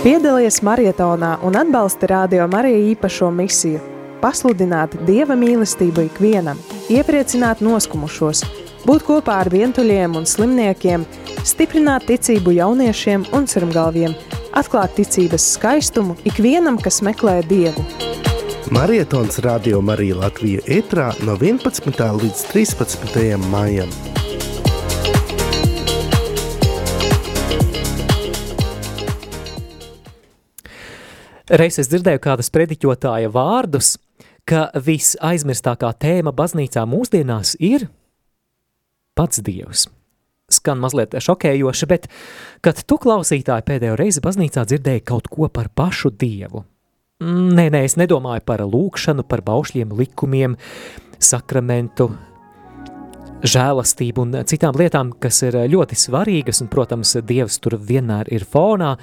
Piedalies marietonā un atbalsti Radio Marija īpašo misiju. Pasludināt Dieva mīlestību ikvienam, iepriecināt noskumušos, būt kopā ar vientuļiem un slimniekiem, stiprināt ticību jauniešiem un sirmgalviem, atklāt ticības skaistumu ikvienam, kas meklē Dievu. Marietons Radio Marija Latvija ētrā no 11. līdz 13. maijam. Reiz es dzirdēju kādas prediķotāja vārdus, ka visaizmirstākā tēma baznīcā mūsdienās ir pats Dievs. Skan mazliet šokējoši, bet kad tu klausītāji pēdējo reizi baznīcā dzirdēji kaut ko par pašu Dievu, nē, nē, es nedomāju par lūkšanu, par baušļiem, likumiem, sakramentu, žēlastību un citām lietām, kas ir ļoti svarīgas, un, protams, Dievs tur vienmēr ir fonā,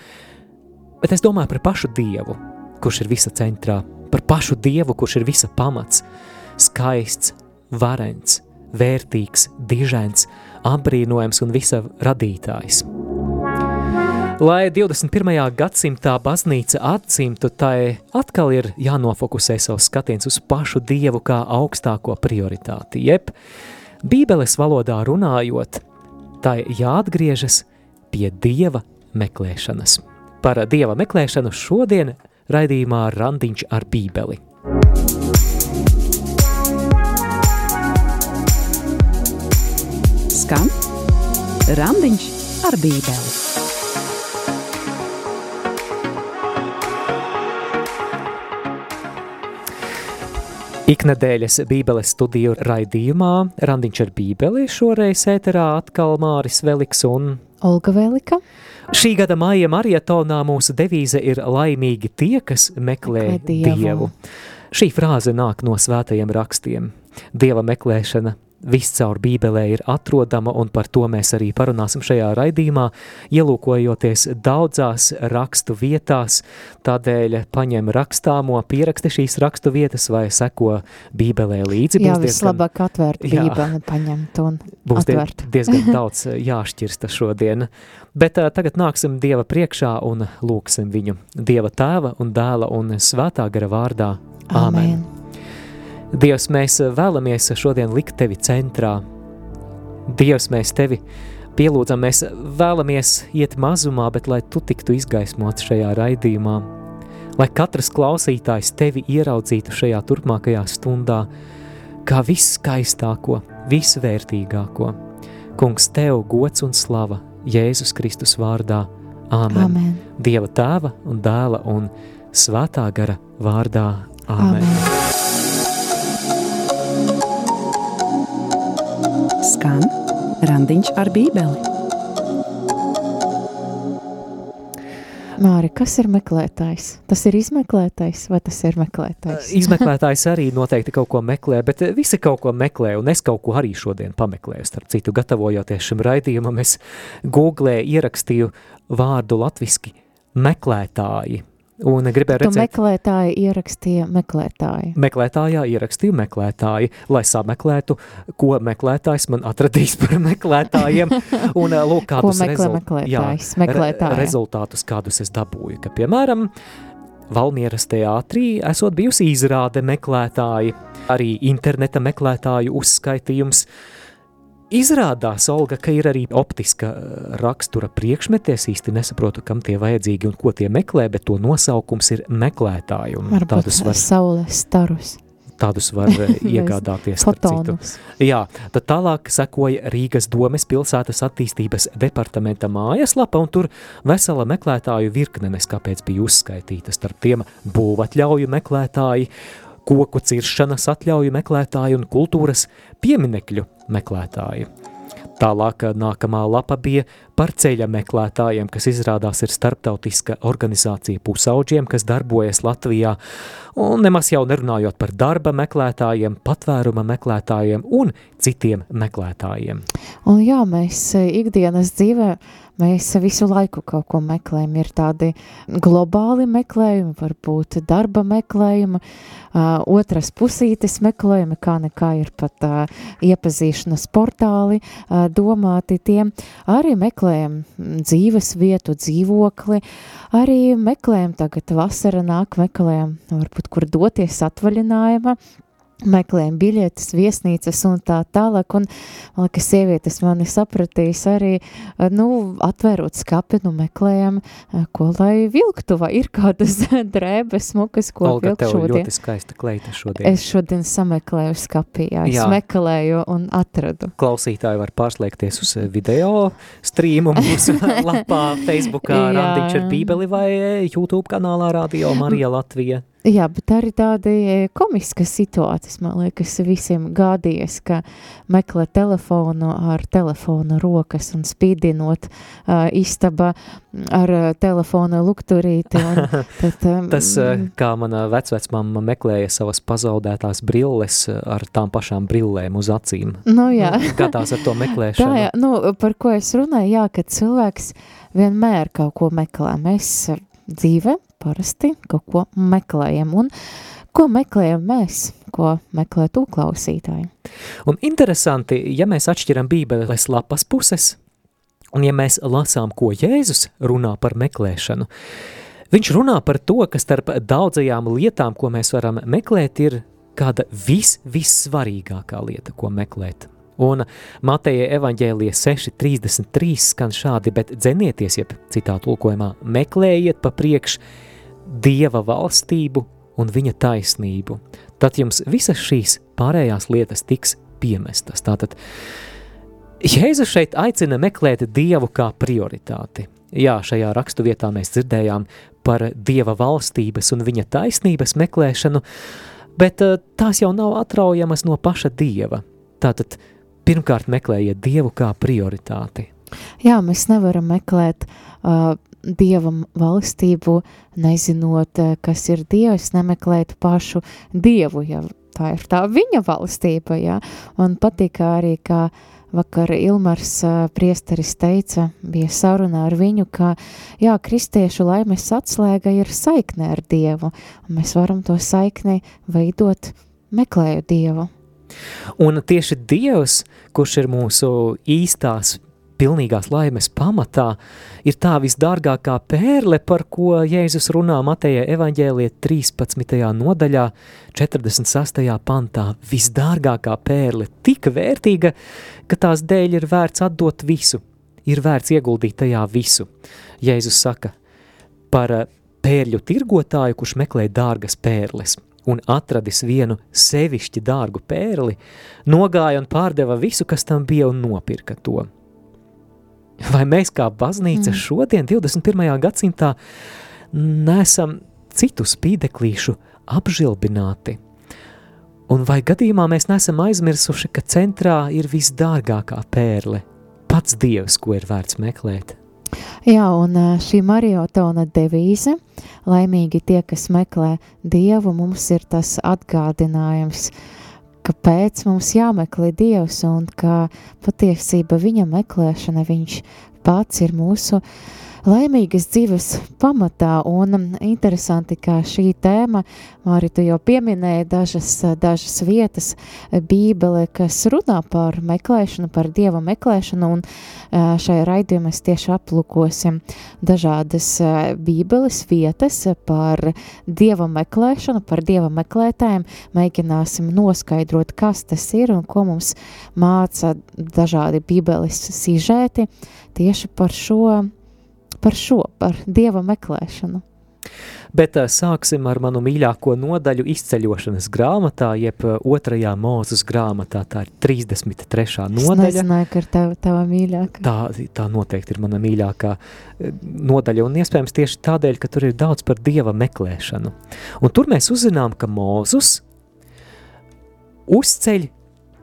bet es domāju par pašu Dievu, kurš ir visa centrā, par pašu Dievu, kurš ir visa pamats, skaists, varens, vērtīgs, dižens, apbrīnojams un visa radītājs. Lai 21. gadsimtā baznīca atcimtu, tai atkal ir jānofokusē savs skatiens uz pašu Dievu kā augstāko prioritāti, jeb Bībeles valodā runājot, tai jāatgriežas pie Dieva meklēšanas. Par Dieva meklēšanu šodien raidījumā Randiņš ar Bībeli. Skan Randiņš ar Bībeli. Iknedēļas bībeles studiju raidījumā Randiņš ar bībeli šoreiz ēterā atkal Māris Veliks un Olga Velika. Šī gada māja marietonā mūsu devīze ir laimīgi tie, kas meklē, Dievu. dievu. Šī frāze nāk no svētajiem rakstiem. Dieva meklēšana viscaur bībelē ir atrodama, un par to mēs arī parunāsim šajā raidījumā, ielūkojoties daudzās rakstu vietās, tādēļ paņem rakstāmo, pieraksti šīs rakstu vietas vai seko bībelē līdzi. Jā, vislabāk atvērt bībeli, paņemt un Būs atvērt. diezgan daudz jāšķirsta šodien. Bet uh, tagad nāksim Dieva priekšā un lūksim viņu. Dieva tēva un dēla un svētā gara vārdā. Āmen. Dievs, mēs vēlamies šodien likt tevi centrā. Dievs, mēs tevi pielūdzam, mēs vēlamies iet mazumā, bet lai tu tiktu izgaismots šajā raidījumā, lai katrs klausītājs tevi ieraudzītu šajā turpmākajā stundā, kā viskaistāko, visvērtīgāko. Kungs, tev gods un slava Jēzus Kristus vārdā. Āmen. Āmen. Dieva tēva un dēla un svētā gara vārdā. Āmen. Āmen. Skan Randiņš ar Bībeli. Māri, kas ir meklētājs? Tas ir izmeklētājs vai tas ir meklētājs? Izmeklētājs arī noteikti kaut ko meklē, bet visi kaut ko meklē, un es kaut ko arī šodien pameklēju. Starp citu, gatavojoties šim raidījumam, es Google ierakstīju vārdu latviski meklētāji, un gribēju redzēt, meklētāji ierakstīja meklētāji. meklētājā ierakstīju meklētāji, lai sameklētu, ko meklētājs man atradīs par meklētājiem, un lūk, kādus meklē meklētājs? re- Meklētāja. rezultātus, kādus es dabūju, ka, piemēram, Valmieras teātrī esot bijusi izrāde meklētāji, arī interneta meklētāju uzskaitījums. Izrādās, Olga, ka ir arī optiska eh, rakstura priekšmeti. Es īsti nesaprotu, kam tie vajadzīgi un ko tie meklē, bet to nosaukums ir meklētāji. Varbūt Tādus var, saules starus, tādus var eh, iegādāties. Jā, tad tālāk sekoja Rīgas domes pilsētas attīstības departamenta mājaslapa, un tur vesela meklētāju virkne neskāpēc bija uzskaitīta. Starp tiem būvatļauju meklētāji, koku ciršanas atļauju meklētāji un kultūras pieminekļu meklētāji. Tālāk nākamā lapa bija par ceļa meklētājiem, kas izrādās ir starptautiska organizācija pusauģiem, kas darbojas Latvijā, un nemaz jau nerunājot par darba meklētājiem, patvēruma meklētājiem un citiem meklētājiem. Un jā, mēs e, ikdienas dzīvē Mēs visu laiku kaut ko meklējam. Ir tādi globāli meklējumi, varbūt darba meklējumi, otras pusītes meklējumi, kā nekā ir pat iepazīšanas portāli domāti tiem. Arī meklējam dzīves vietu, dzīvokli, arī meklējam tagad vasara nāk, meklējam varbūt kur doties atvaļinājumā meklējam biļetes, viesnīcas un tā tālāk, un man liekas, sievietes mani sapratīs arī, eh, nu, atvērot skapi, nu, meklējam, eh, ko lai vilktu, vai ir kādas drēbes, smukas, ko Olga, vilkt šodien. ļoti skaista kleita šodien. Es šodien sameklēju skapī, jā, es Jā. meklēju un atradu. Klausītāji var pārslēgties uz eh, video strīmu mūsu lapā, Facebookā. Randiņš ar bībeli vai YouTube kanālā Radio Marija Latvija. Jā, bet arī tādi e, komiskas situācijas, man liekas, visiem gādījies, ka meklē telefonu ar telefonu rokas un spīdinot uh, istaba ar uh, telefona lukturīti. Un, tad, um, Tas, eh, kā mana vecvecmama meklēja savas pazaudētās brilles ar tām pašām brillēm uz acīm. nu, jā. Gadās ar to Tā, meklēšanu. jā, nu, par ko es runāju, jā, ka cilvēks vienmēr kaut ko meklē. Mēs dzīve parasti kaut ko meklējam, un ko meklējam mēs, ko meklē tu klausītāji. Un interesanti, ja mēs atšķiram bībeles lapas puses, un ja mēs lasām, ko Jēzus runā par meklēšanu, viņš runā par to, ka starp daudzajām lietām, ko mēs varam meklēt, ir kāda vis, vissvarīgākā lieta, ko meklēt. Un Mateja evaņģēlija 6.33 skan šādi, bet dzenieties, jeb citā tulkojumā, meklējiet pa priekš Dieva valstību un viņa taisnību. Tad jums visas šīs pārējās lietas tiks piemestas. Tātad Jēzus šeit aicina meklēt Dievu kā prioritāti. Jā, šajā raksturvietā mēs dzirdējām par Dieva valstības un viņa taisnības meklēšanu, bet eh, tās jau nav atraujamas no paša Dieva. Tātad pirmkārt meklējiet Dievu kā prioritāti. Jā, mēs nevaram meklēt uh, dievam valstību, nezinot, kas ir dievs, nemeklēt pašu dievu, ja tā ir tā viņa valstība, jā. Un patīk arī, kā vakar Ilmars uh, priesteris teica, bija sarunā ar viņu, ka, jā, kristiešu laimes atslēga ir saikne ar dievu, un mēs varam to saikni veidot meklējot dievu. Un tieši Dievs, kurš ir mūsu īstās, pilnīgās laimes pamatā, ir tā visdārgākā pērle, par ko Jēzus runā Mateja evaņģēlie 13. nodaļā, 46. pantā. Visdārgākā pērle, tik vērtīga, ka tās dēļ ir vērts atdot visu, ir vērts ieguldīt tajā visu. Jēzus saka par eh, pērļu tirgotāju, kurš meklē dārgas pērles un atradis vienu sevišķi dārgu pērli, nogāja un pārdeva visu, kas tam bija, un nopirka to. Vai mēs kā baznīca mm. šodien, 21. gadsimtā, nesam citu spīdeklīšu apžilbināti? Un vai gadījumā mēs nesam aizmirsuši, ka centrā ir visdārgākā pērle, pats Dievs, ko ir vērts meklēt? Jā, un šī mariotona devīze, laimīgi tie, kas meklē Dievu, mums ir tas atgādinājums, kāpēc mums jāmeklē Dievs un ka patiesība viņa meklēšana, viņš pats ir mūsu laimīgas dzīves pamatā un mm, interesanti, ka šī tēma, Māri, tu jau pieminēji dažas, dažas vietas bībele, kas runā par meklēšanu, par Dieva meklēšanu un ā, šajā raidījumā mēs tieši aplūkosim dažādas ā, bībeles vietas par Dieva meklēšanu, par Dieva meklētājiem, mēģināsim noskaidrot, kas tas ir un ko mums māca dažādi bībeles sižēti tieši par šo, par šo, par Dieva meklēšanu. Bet uh, sāksim ar manu mīļāko nodaļu izceļošanas grāmatā, jeb uh, otrajā mūzes grāmatā. Tā ir 33. Es nodaļa. nezināju, ka ir tava, tava mīļākā. Tā, tā noteikti ir mana mīļākā eh, nodaļa, un iespējams tieši tādēļ, ka tur ir daudz par dieva meklēšanu. Un tur mēs uzzinām, ka Mūzus uzceļ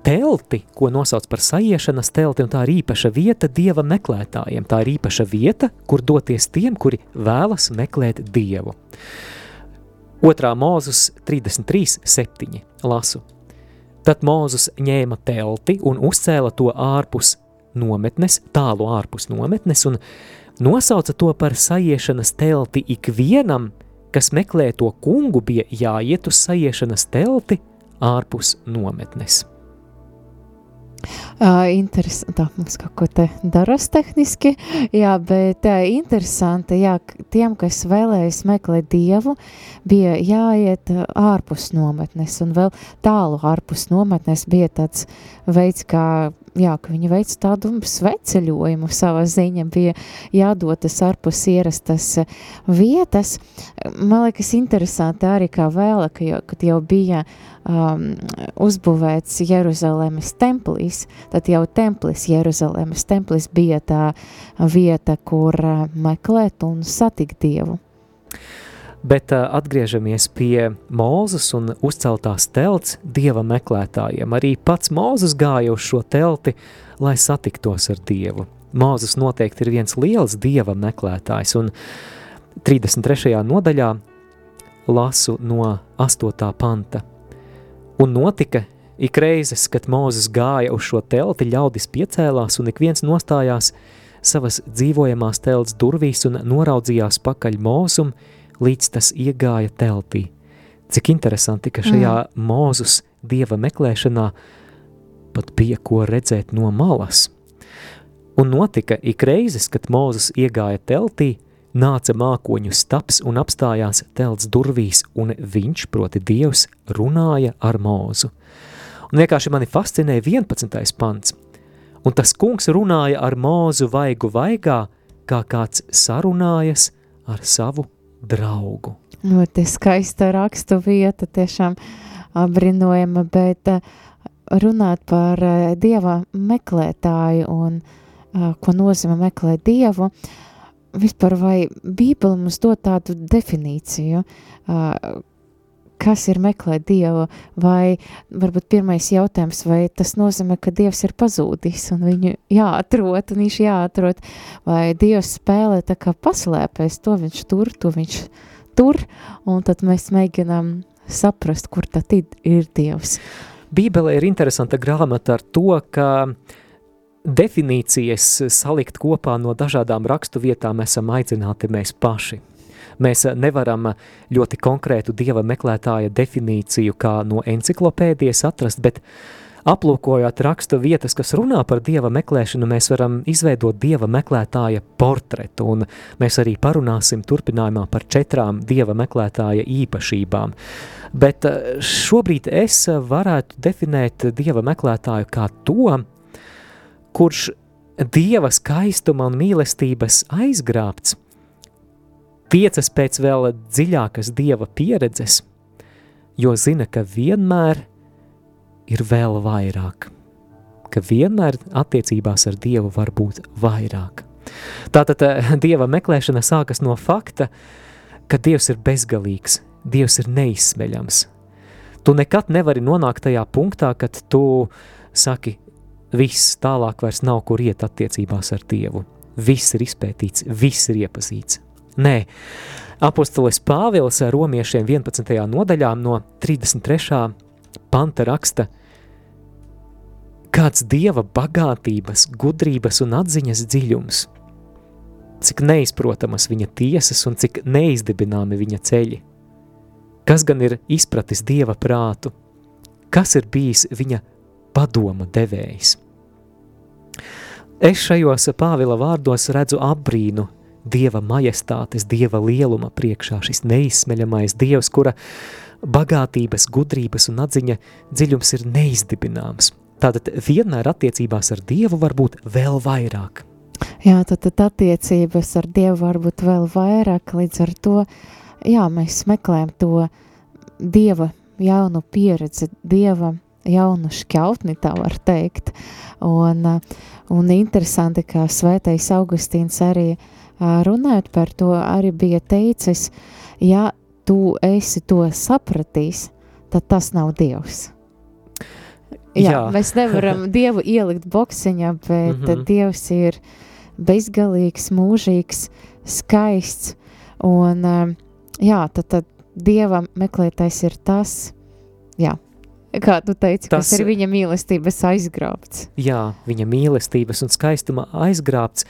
telti, ko nosauc par sajiešanas telti, un tā ir īpaša vieta dieva meklētājiem. Tā ir īpaša vieta, kur doties tiem, kuri vēlas meklēt dievu. Otrā mūzus 33, 7. lasu. Tad Mūzus ņēma telti un uzcēla to ārpus nometnes, tālu ārpus nometnes, un nosauca to par sajiešanas telti ikvienam, kas meklē to kungu, bija jāiet uz sajiešanas telti ārpus nometnes. Uh, interesanti, tā mums kaut ko te daras tehniski, jā, bet uh, interesanti, jā, tiem, kas vēlējas meklēt Dievu, bija jāiet ārpus nometnes, un vēl tālu ārpus nometnes bija tāds veids, kā jā, ka viņi veic tādu sveceļojumu savā ziņa, bija jādotas ārpus ierastas vietas. Man liekas interesanti arī kā vēl, ka jau, kad jau bija um, uzbūvēts Jeruzalemes templis, tad jau templis, Jeruzalemes templis bija tā vieta, kur uh, meklēt un satikt Dievu. Bet uh, atgriežamies pie Mūzes un uzceltās telts dieva meklētājiem. Arī pats Mūzes gāja uz šo telti, lai satiktos ar Dievu. Mūzes noteikti ir viens liels dieva meklētājs, un 33. nodaļā lasu no 8. panta. Un notika ik reizes, kad Mūzes gāja uz šo telti, ļaudis piecēlās, un ik viens nostājās savas dzīvojamās telts durvīs un noraudzījās pakaļ Mūzum, līdz tas iegāja teltī. Cik interesanti, ka šajā mm. mūzus dieva meklēšanā pat bija ko redzēt no malas. Un notika ik reizes, kad Mūzes iegāja teltī, nāca mākoņu staps un apstājās telts durvīs, un viņš, proti Dievs, runāja ar Mūzu. Un vienkārši mani fascinēja 11. pants. Un tas kungs runāja ar Mūzu vaigu vaigā, kā kāds sarunājas ar savu draugu. Ļoti skaista rakstu vieta, tiešām apbrīnojama, bet runāt par dieva meklētāju un ko nozīmē meklēt dievu, vispār vai Bībele mums dod tādu definīciju, kas ir meklēt Dievu, vai varbūt pirmais jautājums, vai tas nozīmē, ka Dievs ir pazūdis un viņu jāatrot, un viņš jāatrot, vai Dievs spēlē tā kā paslēpēs, to viņš tur, to viņš tur, un tad mēs mēģinām saprast, kur tad ir Dievs. Bībele ir interesanta grāmata ar to, ka definīcijas salikt kopā no dažādām rakstu vietām esam aicināti mēs paši. Mēs nevaram ļoti konkrētu dieva meklētāja definīciju kā no enciklopēdijas atrast, bet aplūkojot rakstu vietas, kas runā par dieva meklēšanu, mēs varam izveidot dieva meklētāja portretu, un mēs arī parunāsim turpinājumā par četrām dieva meklētāja īpašībām. Bet eh, šobrīd es varētu definēt dieva meklētāju kā to, kurš dieva skaistuma un mīlestības aizgrābts, tiecas pēc vēl dziļākas dieva pieredzes, jo zina, ka vienmēr ir vēl vairāk, ka vienmēr attiecībās ar Dievu var būt vairāk. Tātad eh, Dieva meklēšana sākas no fakta, ka Dievs ir bezgalīgs, Dievs ir neizsmeļams. Tu nekad nevari nonākt tajā punktā, kad tu saki, viss tālāk vairs nav kur iet attiecībās ar Dievu. Viss ir izpētīts, viss ir iepazīts. Nē, apustulis Pāvils romiešiem 11. nodaļā no 33. panta raksta, kāds dieva bagātības, gudrības un atziņas dziļums, cik neizprotamas viņa tiesas un cik neizdibināmi viņa ceļi. Kas gan ir izpratis dieva prātu, kas ir bijis viņa padoma devējs? Es šajos Pāvila vārdos redzu apbrīnu Dieva majestātes, Dieva lieluma priekšā, šis neizsmeļamais Dievs, kura bagātības, gudrības un atziņa dziļums ir neizdibināms. Tātad vienmēr attiecībās ar Dievu var būt vēl vairāk. Jā, tad, tad attiecības ar Dievu var būt vēl vairāk, līdz ar to, jā, mēs meklējam to Dieva jaunu pieredzi, Dieva jaunu šķautni, tā var teikt. Un, un interesanti, ka svētais Augustīns arī uh, runājot par to, arī bija teicis, ja tu esi to sapratījis, tad tas nav Dievs. Jā, Jā. mēs nevaram Dievu ielikt boksiņā, bet mm -hmm. Dievs ir bezgalīgs, mūžīgs, skaists, un jā, tad, tad Dieva meklētais ir tas, jā, kā tu teici, Tas- kas ir viņa mīlestības aizgrābts. Jā, viņa mīlestības un skaistuma aizgrābts,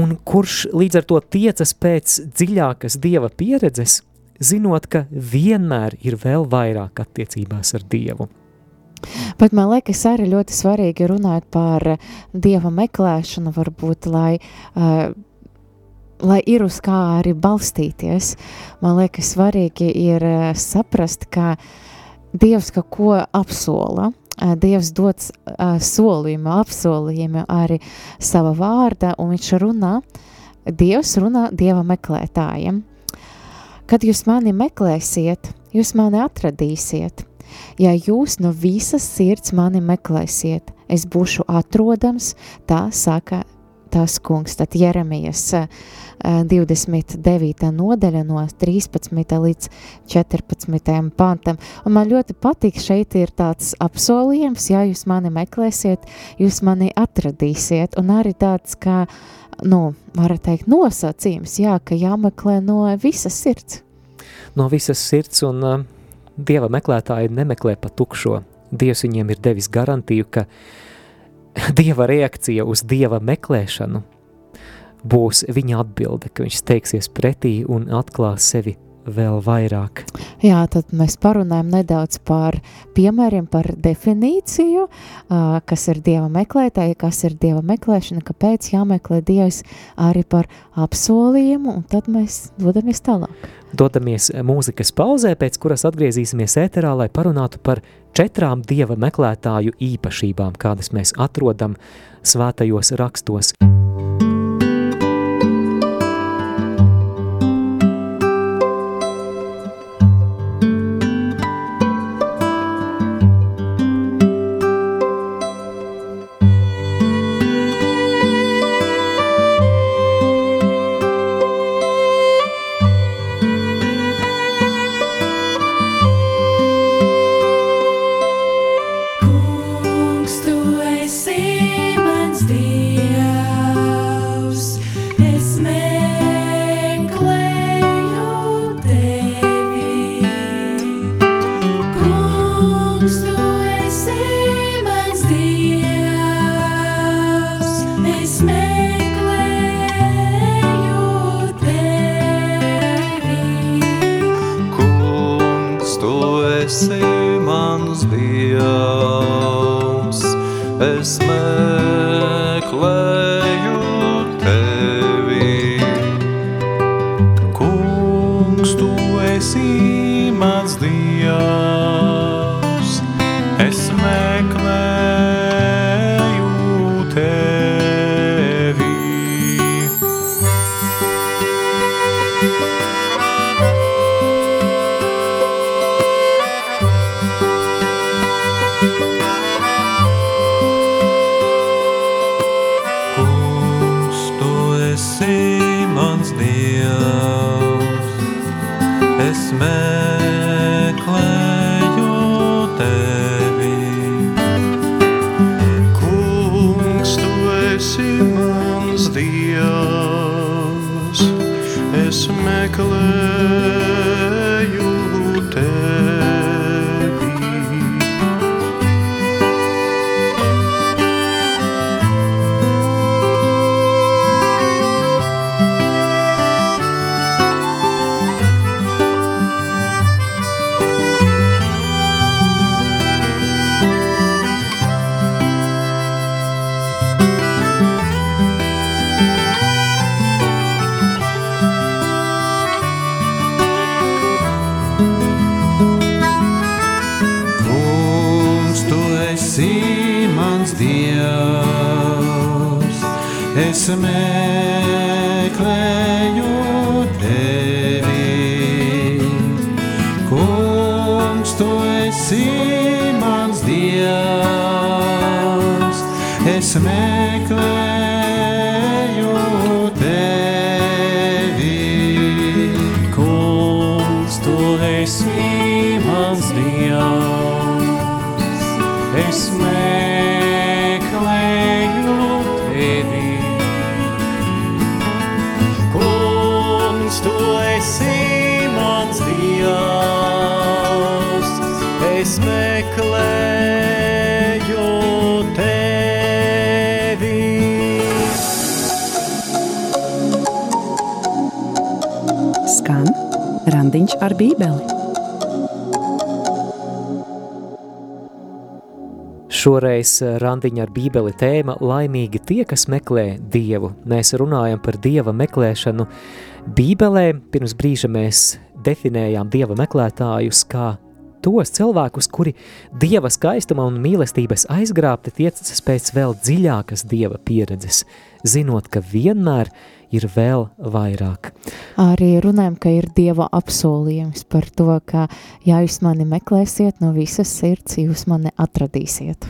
un kurš līdz ar to tiecas pēc dziļākas dieva pieredzes, zinot, ka vienmēr ir vēl vairāk attiecībās ar Dievu. Bet man liekas, arī ļoti svarīgi runāt par eh, dieva meklēšanu, varbūt, lai, uh, lai ir uz kā arī balstīties. Man liekas, svarīgi ir uh, saprast, ka Dievs kaut ko apsola. Dievs uh, solījumu, apsolījumu arī sava vārda, un viņš runā, Dievs runā Dieva meklētājiem. Kad jūs mani meklēsiet, jūs mani atradīsiet. Ja jūs no visas sirds mani meklēsiet, es būšu atrodams, tā saka tas kungs. Tad Jeremijas eh, 29. nodaļa no 13. līdz 14. pantam. Un man ļoti patīk, šeit ir tāds apsolījums, ja jūs mani meklēsiet, jūs mani atradīsiet, un arī tāds, kā, nu, varat teikt, nosacījums, jā, ka jāmeklē no visas sirds. No visas sirds un uh, Dieva meklētāji nemeklē pa tukšo. Dievs viņiem ir devis garantiju, ka Dieva reakcija uz Dieva meklēšanu būs viņa atbilde, ka viņš steigsies pretī un atklās sevi vēl vairāk. Jā, tad mēs parunājam nedaudz par piemēriem, par definīciju, kas ir Dieva meklētāja, kas ir Dieva meklēšana, kāpēc jāmeklē Dievs arī par apsolījumu, un tad mēs dodamies tālāk. Dodamies mūzikas pauzē, pēc kuras atgriezīsimies ēterā, lai parunātu par četrām Dieva meklētāju īpašībām, kādas mēs atrodam svētajos rakstos. Es esi mans dievs, es meklēju tevi. Kungs, tu esi mans dievs, es meklēju randiņš ar bībeli. Šoreiz randiņa ar bībeli tēma laimīgi tie, kas meklē Dievu. Mēs runājam par Dieva meklēšanu Bībelē. Pirms brīža mēs definējām Dieva meklētājus kā tos cilvēkus, kuri Dieva skaistuma un mīlestības aizgrābti tiecas pēc vēl dziļākas Dieva pieredzes, zinot, ka vienmēr ir vēl vairāk. Arī runājam, ka ir Dieva apsolījums par to, ka ja jūs mani meklēsiet no visas sirds, jūs mani atradīsiet.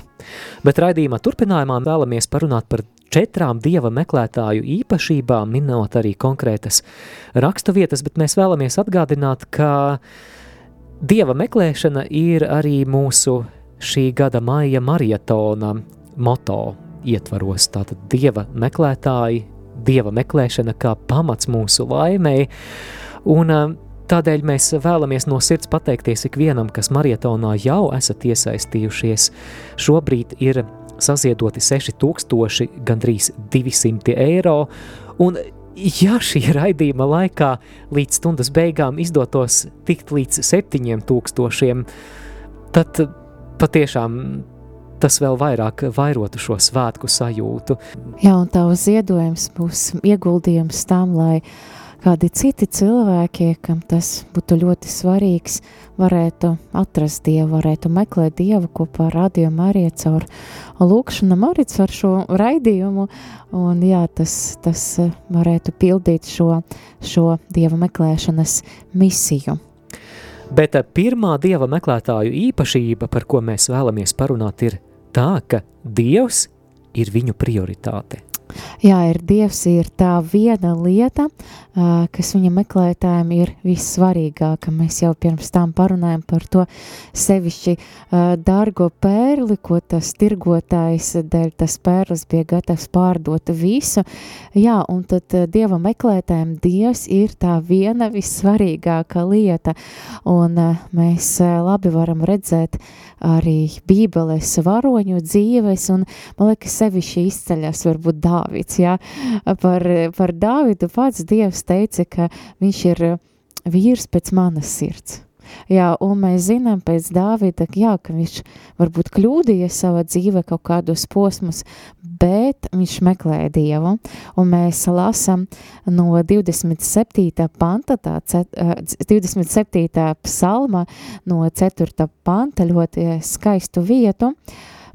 Bet raidījumā turpinājumā vēlamies parunāt par četrām Dieva meklētāju īpašībām, minot arī konkrētas raksturvietas, bet mēs vēlamies atgādināt, ka Dieva meklēšana ir arī mūsu šī gada maija maratona moto ietvaros. Tātad Dieva meklētāji, Dieva meklēšana kā pamats mūsu laimēji, un uh, tādēļ mēs vēlamies no sirds pateikties ikvienam, kas maratonā jau esat iesaistījušies. Šobrīd ir saziedoti 6000, gandrīz 200 eiro, un ja šī raidījuma laikā līdz stundas beigām izdotos tikt līdz 7000, tad patiešām tas vēl vairāk vairotu šo svētku sajūtu. Jā, un tavs ziedojums būs ieguldījums tam, lai kādi citi cilvēki, kam tas būtu ļoti svarīgs, varētu atrast Dievu, varētu meklēt Dievu kopā ar radiomu arī caur lūkšanam arī caur šo raidījumu, un jā, tas, tas varētu pildīt šo, šo Dieva meklēšanas misiju. Bet eh, pirmā Dieva meklētāju īpašība, par ko mēs vēlamies parunāt, ir tā, ka Dievs ir viņu prioritāte. Jā, ir Dievs, ir tā viena lieta, kas viņa meklētājiem ir vissvarīgāka. Mēs jau pirms tam parunājam par to sevišķi dārgo pērli, ko tas tirgotājs dēļ tas pērlis bija gatavs pārdot visu. Jā, un tad Dieva meklētājiem Dievs ir tā viena vissvarīgākā lieta, un mēs labi varam redzēt arī bībeles varoņu dzīves, un man liekas sevišķi izceļas varbūt Dāvids, jā, par, par Dāvidu pats Dievs teica, ka viņš ir vīrs pēc manas sirds. Jā, un mēs zinām pēc Dāvida, jā, ka viņš varbūt kļūdījies savā dzīvē kaut kādos posmus, bet viņš meklēja Dievu, un mēs lasam no 27. panta, tā, cet, eh, 27. psalma no 4. panta ļoti skaistu vietu,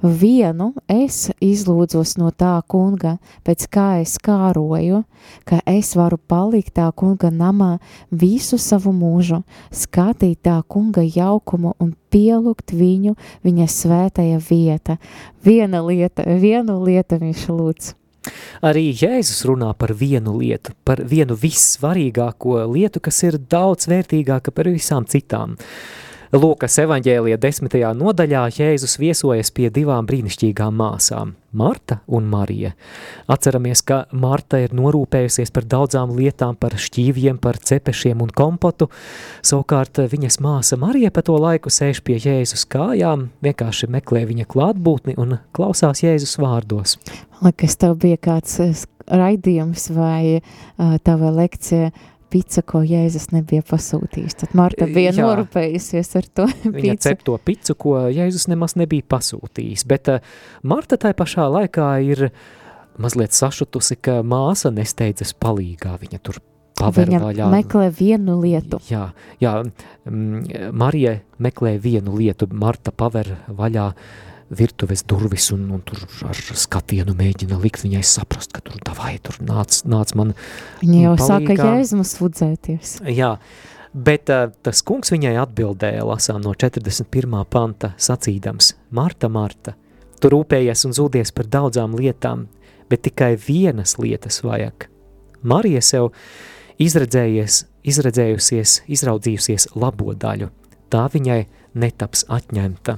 Vienu es izlūdzos no tā kunga, pēc kā es kāroju, ka es varu palikt tā kunga namā visu savu mūžu, skatīt tā kunga jaukumu un pielūgt viņu, viņa svētajā vieta. Viena lieta, vienu lietu viņš lūdz. Arī Jēzus runā par vienu lietu, par vienu vissvarīgāko lietu, kas ir daudz vērtīgāka par visām citām. Lūkas evaņģēlija desmitajā nodaļā Jēzus viesojas pie divām brīnišķīgām māsām – Marta un Marija. Atceramies, ka Marta ir norūpējusies par daudzām lietām, par šķīviem, par cepešiem un kompotu, savukārt viņas māsa Marija pa to laiku sēž pie Jēzus kājām, vienkārši meklē viņa klātbūtni un klausās Jēzus vārdos. Liekas, tev bija kāds eh, raidījums vai uh, tava lekcija pica, ko Jēzus nebija pasūtījis. Tad Marta bija Jā. norūpējusies ar to Viņa picu. cep to picu, ko Jēzus nemaz nebija pasūtījis, bet uh, Marta tai pašā laikā ir mazliet sašutusi, ka māsa nesteidzas palīgā, viņa tur paver Viņa vaļā. meklē vienu lietu. Jā, jā Marija meklē vienu lietu, Marta paver vaļā virtuves durvis un, un tur ar skatienu mēģina likt viņai saprast, ka tur davai, tur nāc, nāc man. Viņa jau palīgā. sāka jēzmas fudzēties. Jā, bet uh, tas kungs viņai atbildēja, lasām no 41. panta, sacīdams, Marta, Marta, tu rūpējies un zūdies par daudzām lietām, bet tikai vienas lietas vajag. Marija sev izredzējies, izredzējusies, izraudzījusies labo daļu, tā viņai netaps atņemta.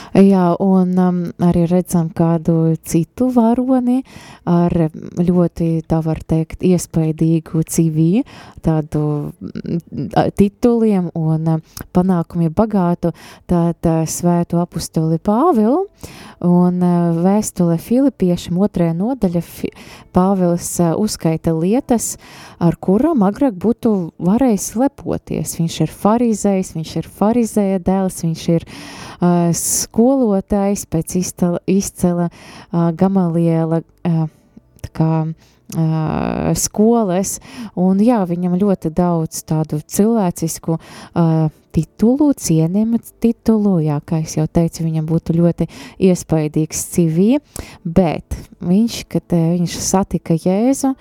Jā, un um, arī redzam kādu citu varoni ar ļoti, tā var teikt, iespaidīgu CV, tādu mm, tituliem un um, panākumiem bagātu, tad uh, svētu apustuli Pāvilu un uh, vēstule Filipiešiem otrajā nodaļa fi, Pāvils uh, uzskaita lietas, ar kurām agrāk būtu varējis lepoties. Viņš ir farizējs, viņš ir farizēja dēls, viņš ir uh, skolotājs pēc izcela, izcela uh, Gamaliela uh, kā uh, skolas, un jā, viņam ļoti daudz tādu cilvēcisku uh, titulu, cienījumu titulu, jā, kā es jau teicu, viņam būtu ļoti iespaidīgs CV, bet viņš, kad uh, viņš satika Jēzu,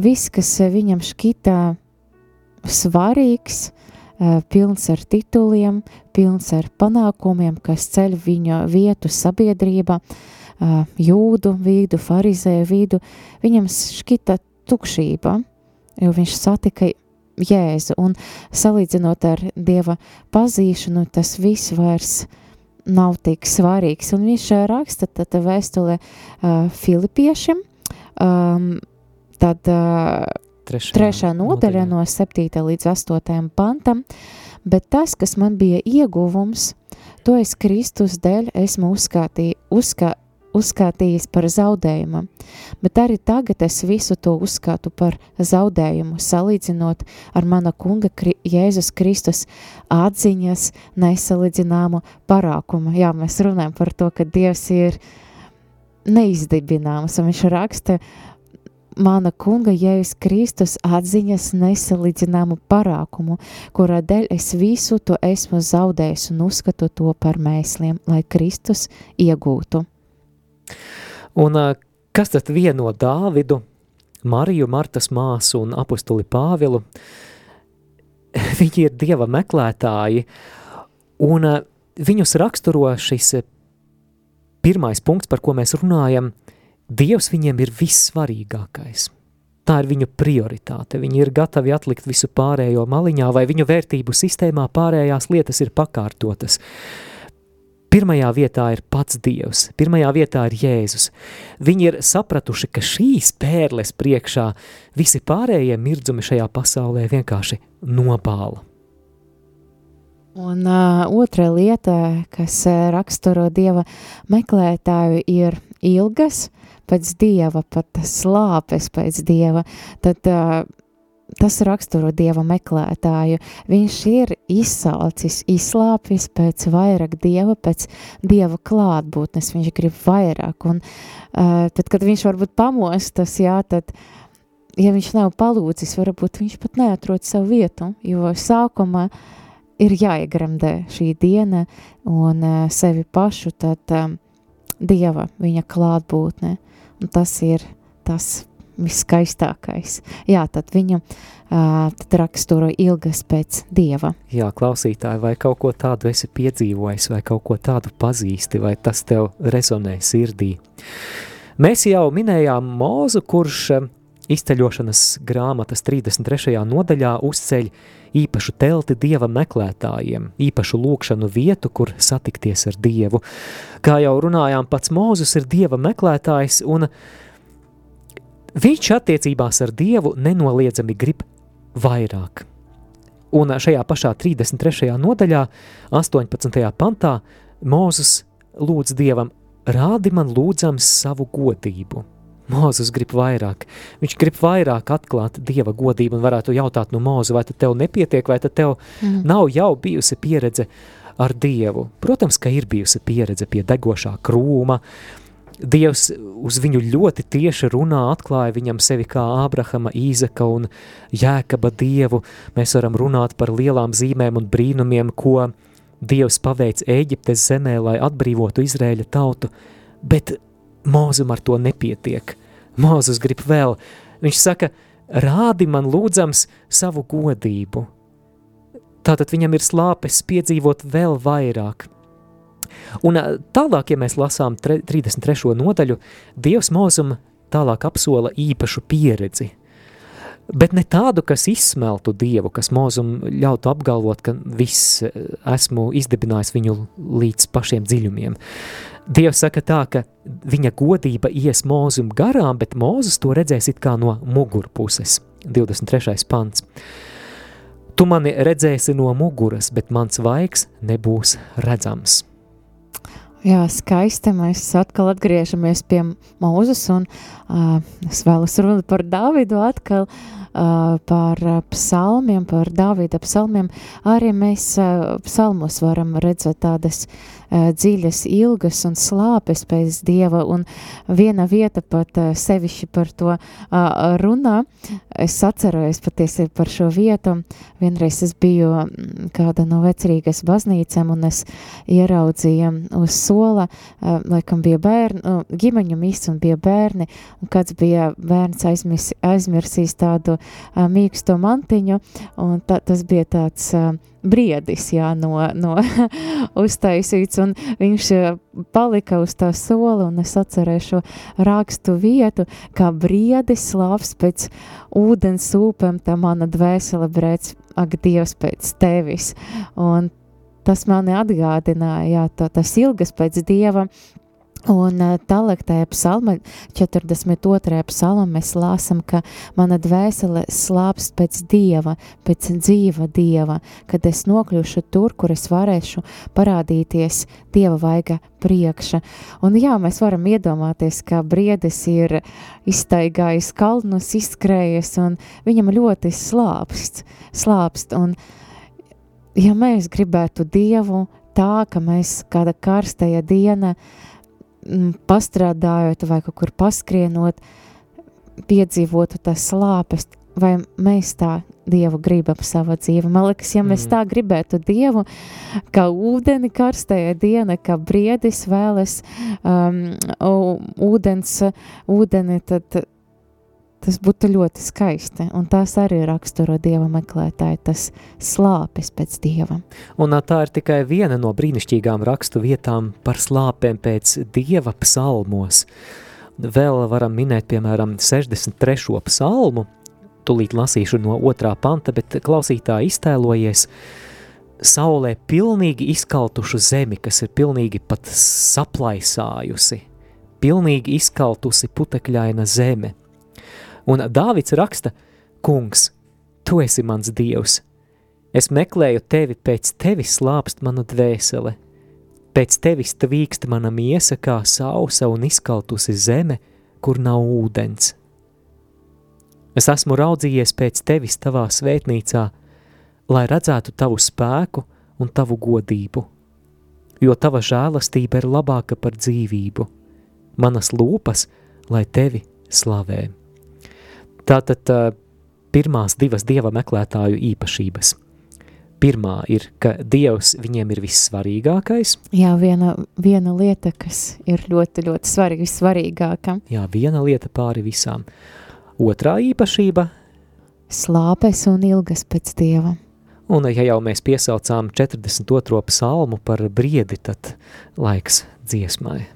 viss, kas viņam šķita svarīgs, pilns ar tituliem, pilns ar panākumiem, kas ceļ viņa vietu sabiedrībā, uh, jūdu vidu, farizēju vidu, viņam šķita tukšība, jo viņš satika Jēzu, un salīdzinot ar Dieva pazīšanu, tas viss vairs nav tik svarīgs, un viņš uh, raksta tad vēstulē uh, Filipiešiem, um, tad uh, Trešajā, trešā nodaļa no 7. līdz 8. pantam, bet tas, kas man bija ieguvums, to es Kristus dēļ esmu uzskatī, uzskā, uzskatījis par zaudējumu, bet arī tagad es visu to uzskatu par zaudējumu, salīdzinot ar mana kunga Kri Jēzus Kristus atziņas nesalīdzināmu parākumu. Jā, mēs runājam par to, ka Dievs ir neizdibināms, un viņš raksta, mana kunga Jēzus Kristus atziņas nesalīdzināmu parākumu, kurā dēļ es visu to esmu zaudējis un uzskatu to par mēsliem, lai Kristus iegūtu. Un kas tad vieno Dāvidu, Mariju, Martas māsu un apustuli Pāvilu? Viņi ir Dieva meklētāji, un viņus raksturo šis pirmais punkts, par ko mēs runājam, Dievs viņiem ir vissvarīgākais. Tā ir viņu prioritāte. Viņi ir gatavi atlikt visu pārējo maliņā, vai viņu vērtību sistēmā pārējās lietas ir pakārtotas. Pirmajā vietā ir pats Dievs, pirmajā vietā ir Jēzus. Viņi ir sapratuši, ka šīs pērles priekšā visi pārējie mirdzumi šajā pasaulē vienkārši nopāla. Un uh, otra lieta, kas uh, raksturo Dieva meklētāju, ir ilgas pēc Dieva, pat slāpes pēc Dieva, tad uh, tas raksturo Dieva meklētāju. Viņš ir izsalcis, izslāpis pēc vairāk Dieva, pēc Dieva klātbūtnes, viņš grib vairāk, un uh, tad, kad viņš varbūt pamostas, jā, tad, ja viņš nav palūdzis, varbūt viņš pat neatrod savu vietu, jo sākumā ir jāiegremdē šī diena un sevi pašu, tad um, Dieva, viņa klātbūtne, un tas ir tas viskaistākais. Jā, tad viņu uh, tad raksturo ilgas pēc Dieva. Jā, klausītāji, vai kaut ko tādu esi piedzīvojis, vai kaut ko tādu pazīsti, vai tas tev rezonē sirdī? Mēs jau minējām Mūzu, kurš izceļošanas grāmatas 33. nodaļā uzceļ īpašu telti dieva meklētājiem, īpašu lūkšanu vietu, kur satikties ar dievu. Kā jau runājām, pats Mūzus ir dieva meklētājs, un viņš attiecībās ar dievu nenoliedzami grib vairāk. Un šajā pašā 33. nodaļā, 18. pantā, Mūzus lūdz dievam, rādi man lūdzams savu godību. Mūzes grib vairāk. Viņš grib vairāk atklāt dieva godību un varētu jautāt no mūza, vai tev nepietiek, vai tev Mhm. nav jau bijusi pieredze ar dievu. Protams, ka ir bijusi pieredze pie degošā krūma. Dievs uz viņu ļoti tieši runā, atklāja viņam sevi kā Ābrahama, Īzeka un Jēkaba dievu. Mēs varam runāt par lielām zīmēm un brīnumiem, ko Dievs paveic Ēģiptes zemē, lai atbrīvotu Izrēļa tautu, bet Mūzum ar to nepietiek. Mūzus grib vēl. Viņš saka, rādi man lūdzams savu godību. Tātad viņam ir slāpes piedzīvot vēl vairāk. Un tālāk, ja mēs lasām tre, 33. nodaļu, Dievs mūzum tālāk apsola īpašu pieredzi. Bet ne tādu, kas izsmeltu Dievu, kas mūzum ļautu apgalvot, ka viss eh, esmu izdibinājis viņu līdz pašiem dziļumiem. Dievs saka tā, ka viņa godība ies mūzum garām, bet mūzes to redzēs it kā no mugurpuses. 23. pants. Tu mani redzēsi no muguras, bet mans vaigs nebūs redzams. Jā, skaisti. Mēs atkal atgriežamies pie mūzes, un uh, es vēlos runāt par Dāvidu atkal, uh, par psalmiem, par Dāvida psalmiem. Arī mēs psalmos varam redzēt tādas dziļas ilgas un slāpes pēc Dieva, un viena vieta pat sevišķi par to runā. Es atceros patiesi par šo vietu. Vienreiz es biju mm, kāda no vecerīgas baznīcām, un es ieraudzīju uz sola, laikam bija bērni, uh, ģimeņu mists un bija bērni, un kāds bija bērns aizmis, aizmirsīs tādu mīksto mantiņu, un ta, tas bija tāds briedis, jā, no, no uztaisīts, un viņš palika uz tā sola, un es atcerēju šo rakstu vietu, kā briedis slāps pēc ūdens ūpēm, tā mana dvēsele brēc, ak, Dievs pēc tevis, un tas mani atgādināja, jā, tā, tas ilgas pēc Dieva, Un uh, tālāk tajā psalma, 42. psalma, mēs lāsam, ka mana dvēsele slāpst pēc Dieva, pēc dzīva Dieva, kad es nokļūšu tur, kur es varēšu parādīties Dieva vaiga priekša. Un jā, mēs varam iedomāties, ka briedis ir iztaigājis kalnus, izskrējies, un viņam ļoti slāpst, slāpst. Un ja mēs gribētu Dievu tā, ka mēs kāda karstajā diena, mm, pastrādājot vai kaut kur paskrienot, piedzīvotu tas slāpes, vai mēs tā Dievu gribam savā dzīvē. Man liekas, ja mēs Mm. tā gribētu Dievu, kā ūdeni karstajā diena, kā briedis vēlas um, ūdens, ūdeni, tad tas būtu ļoti skaisti. Un tās arī raksturo Dieva meklētāji, tas slāpes pēc Dieva. Un tā ir tikai viena no brīnišķīgām rakstu vietām par slāpēm pēc Dieva psalmos. Vēl varam minēt, piemēram, 63. psalmu, tūlīt lasīšu no otrā panta, bet klausītāji iztēlojies saulē pilnīgi izkaltušu zemi, kas ir pilnīgi pat saplaisājusi, pilnīgi izkaltusi putekļaina zeme. Un Dāvids raksta, kungs, tu esi mans dievs, Es meklēju tevi, pēc tevis slāpst mana dvēsele. Pēc tevis tvīkst mana miesa kā sausa un izkaltusi zeme, kur nav ūdens. Es esmu raudzījies pēc tevis tavā svētnīcā, lai redzētu tavu spēku un tavu godību, jo tava žēlastība ir labāka par dzīvību, manas lūpas, lai tevi slavē. Tātad pirmās divas dieva meklētāju īpašības. Pirmā ir, ka Dievs viņiem ir vissvarīgākais, Jā, viena, viena lieta, kas ir ļoti, ļoti svarīga, vissvarīgākā jā, viena lieta pāri visām. Otrā īpašība, - slāpes un ilgas pēc Dieva. un ja jau mēs piesaucām 42. psalmu par briedi, tad laiks dziesmai.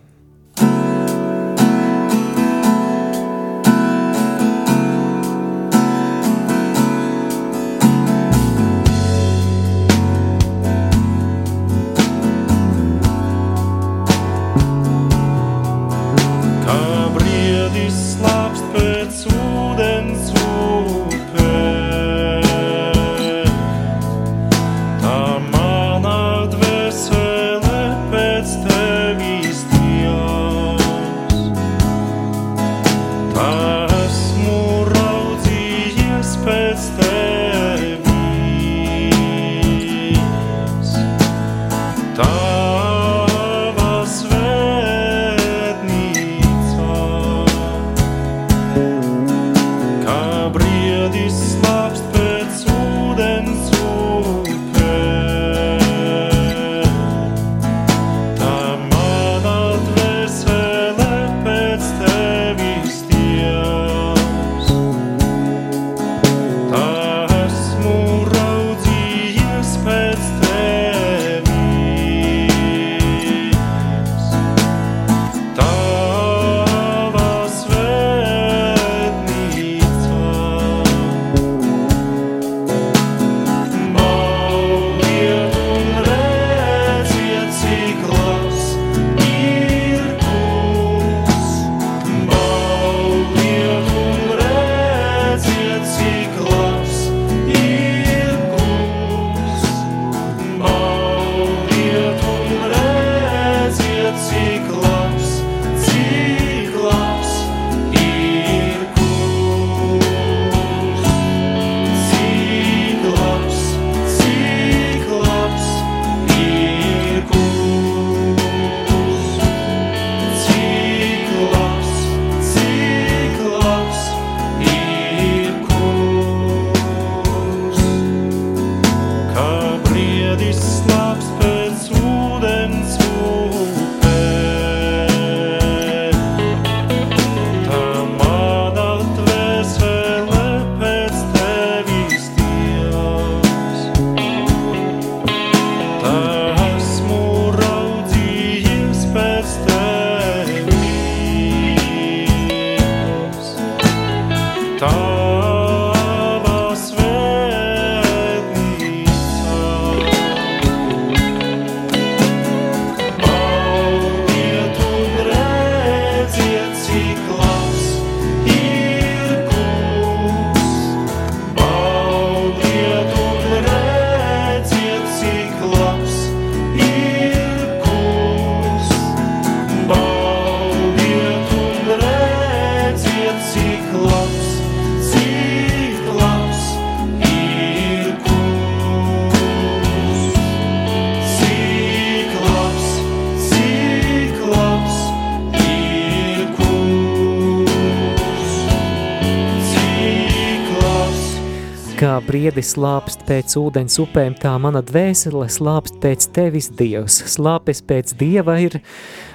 Kā briedis slāpst pēc ūdens upēm, tā mana dvēsele slāpst pēc tevis, Dievs. Slāpes pēc Dieva ir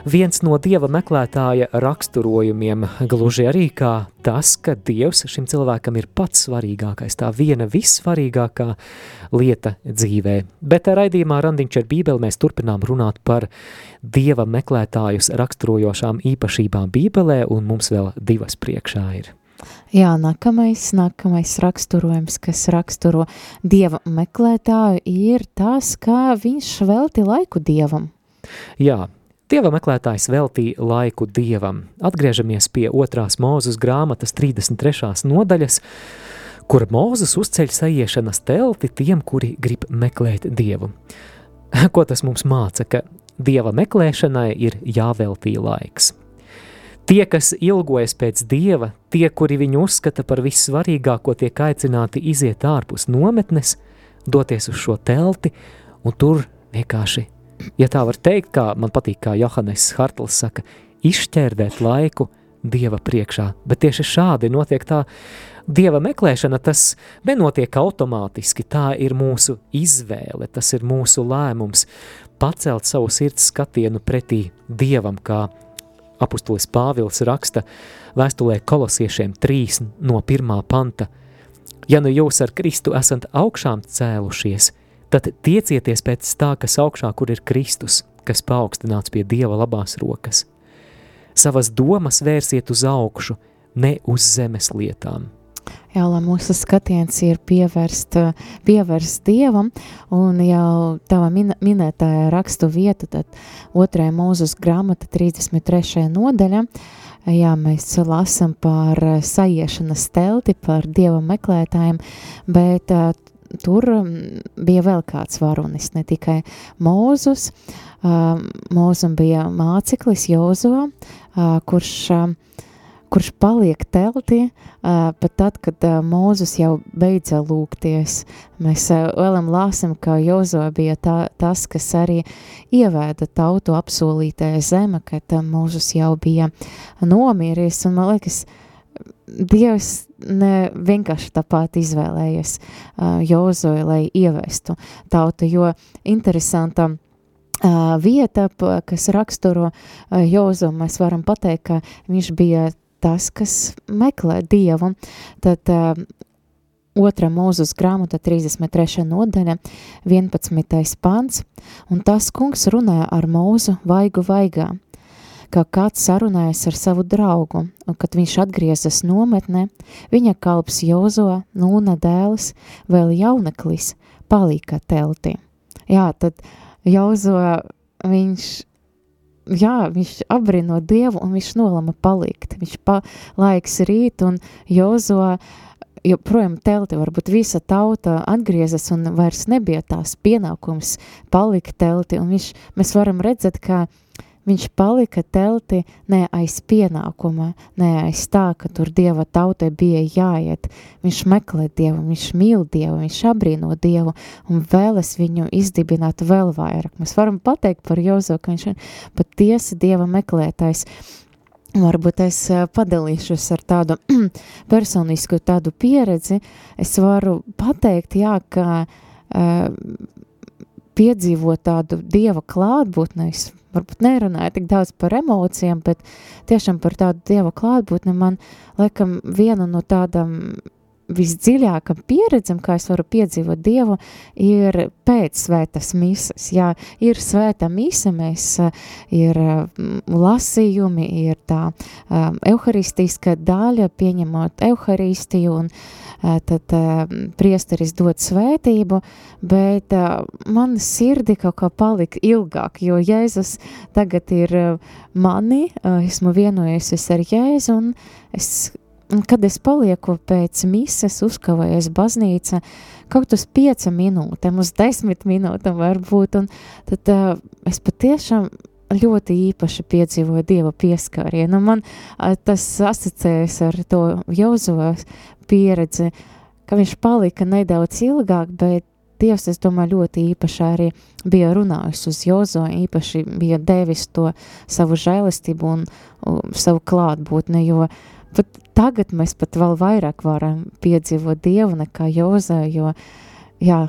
viens no Dieva meklētāja raksturojumiem, gluži arī kā tas, ka Dievs šim cilvēkam ir pats svarīgākais, tā viena vissvarīgākā lieta dzīvē. Bet raidījumā Randiņš ar Bībeli mēs turpinām runāt par Dieva meklētājus raksturojošām īpašībām Bībelē, un mums vēl divas priekšā ir. Jā, nākamais, nākamais raksturojums, kas raksturo dieva meklētāju, ir tas, kā viņš velti laiku dievam. Jā, Dieva meklētājs veltīja laiku dievam. Atgriežamies pie otrās mūzes grāmatas 33. nodaļas, kur Mūzes uzceļ sajiešanas telti tiem, kuri grib meklēt dievu. Ko tas mums māca, ka dieva meklēšanai ir jāveltī laiks. Tie, kas ilgojas pēc dieva, tie, kuri viņu uzskata par vissvarīgāko, tiek aicināti iziet ārpus nometnes, doties uz šo telti un tur vienkārši, ja tā var teikt, kā man patīk, kā Johannes Hartls saka, izšķērdēt laiku dieva priekšā. Bet tieši šādi notiek tā dieva meklēšana, tas nenotiek automātiski, tā ir mūsu izvēle, tas ir mūsu lēmums pacelt savu sirds skatienu pretī dievam, kā apustulis Pāvils raksta vēstulē kolosiešiem 3 no 1. panta. Ja nu jūs ar Kristu esat augšām cēlušies, tad tiecieties pēc tā, kas augšā, kur ir Kristus, kas paaugstināts pie Dieva labās rokas. Savas domas vērsiet uz augšu, ne uz zemes lietām. Jā, lai mūsu skatiens ir pievērst, pievērst Dievam, un jau tava min minētāja rakstu vieta, tad otrajā mūzus grāmata 33. nodaļa, jā, mēs lasam par sajiešanas telti, par Dieva meklētājiem, bet uh, tur bija vēl kāds varonis, ne tikai Mūzus, Mūzum bija māceklis Jozo, uh, kurš kurš paliek teltī, pat tad, kad Mūzus jau beidza lūgties. Mēs vēlam lāsam, ka Jozo bija tā, tas, kas arī ievēda tautu apsolītajā zeme, kad Mūzus jau bija nomieries, un man liekas, Dievs ne vienkārši tāpat izvēlējies uh, Jozoju, lai ievestu tautu, jo interesanta uh, vieta, kas raksturo Jozo, mēs varam pateikt, ka viņš bija tas, kas meklē Dievu. Tad uh, otrā mūzus grāmata 33. nodaļa, 11. pants, un tas kungs runāja ar mūzu vaigu vaigā, kā kāds sarunājas ar savu draugu, un kad viņš atgriezas nometnē, viņa kalps Jozo, Nūna dēls, vēl jauneklis, palika telti. Jā, tad Jozo, viņš jā, viņš apbrīno Dievu un viņš nolama palikt. Viņš pa, laiks rīt un Jozo, joprojām telti, varbūt visa tauta atgriezas un vairs nebija tās pienākums palikt telti. Un viņš, mēs varam redzēt, ka Viņš palika telti ne aiz pienākuma, ne aiz tā, ka tur Dieva tautai bija jāiet. Viņš meklē Dievu, viņš mīl Dievu, viņš abrīno Dievu un vēlas viņu izdibināt vēl vairāk. Mēs varam pateikt par Jozo, ka viņš ir patiesi Dieva meklētājs. Varbūt es padalīšos ar tādu personisku tādu pieredzi. Es varu pateikt, jā, ka uh, piedzīvot tādu Dieva klātbūtnes, varbūt nerunāju tik daudz par emocijām, bet tiešām par tādu dieva klātbūtni man, laikam, viena no tādām visdziļākam pieredzam, kā es varu piedzīvot Dievu, ir pēc svētas misas. Jā, ir svēta mise, mēs ir lasījumi, ir tā um, euharistiska daļa, pieņemot euharistiju un uh, tad priesteris dod svētību, bet man sirdi kaut kā palika ilgāk, jo Jēzus tagad ir mani, esmu vienojusies ar Jēzu, un es, kad es palieku pēc mises, uzkavējies baznīca, kaut uz pieca minūtēm, uz desmit minūtēm varbūt, un tad uh, es patiešām ļoti īpaši piedzīvoju Dieva pieskārienu. Man tas asociējas ar to Jozovas pieredzi, ka viņš palika nedaudz ilgāk, bet Dievs, es domāju, ļoti īpaši arī bija runājis uz Jozo, īpaši bija devis to savu žēlistību un uh, savu klātbūtni, jo pat tagad mēs pat vēl vairāk varam piedzīvot Dievu nekā Jozē, jo jā,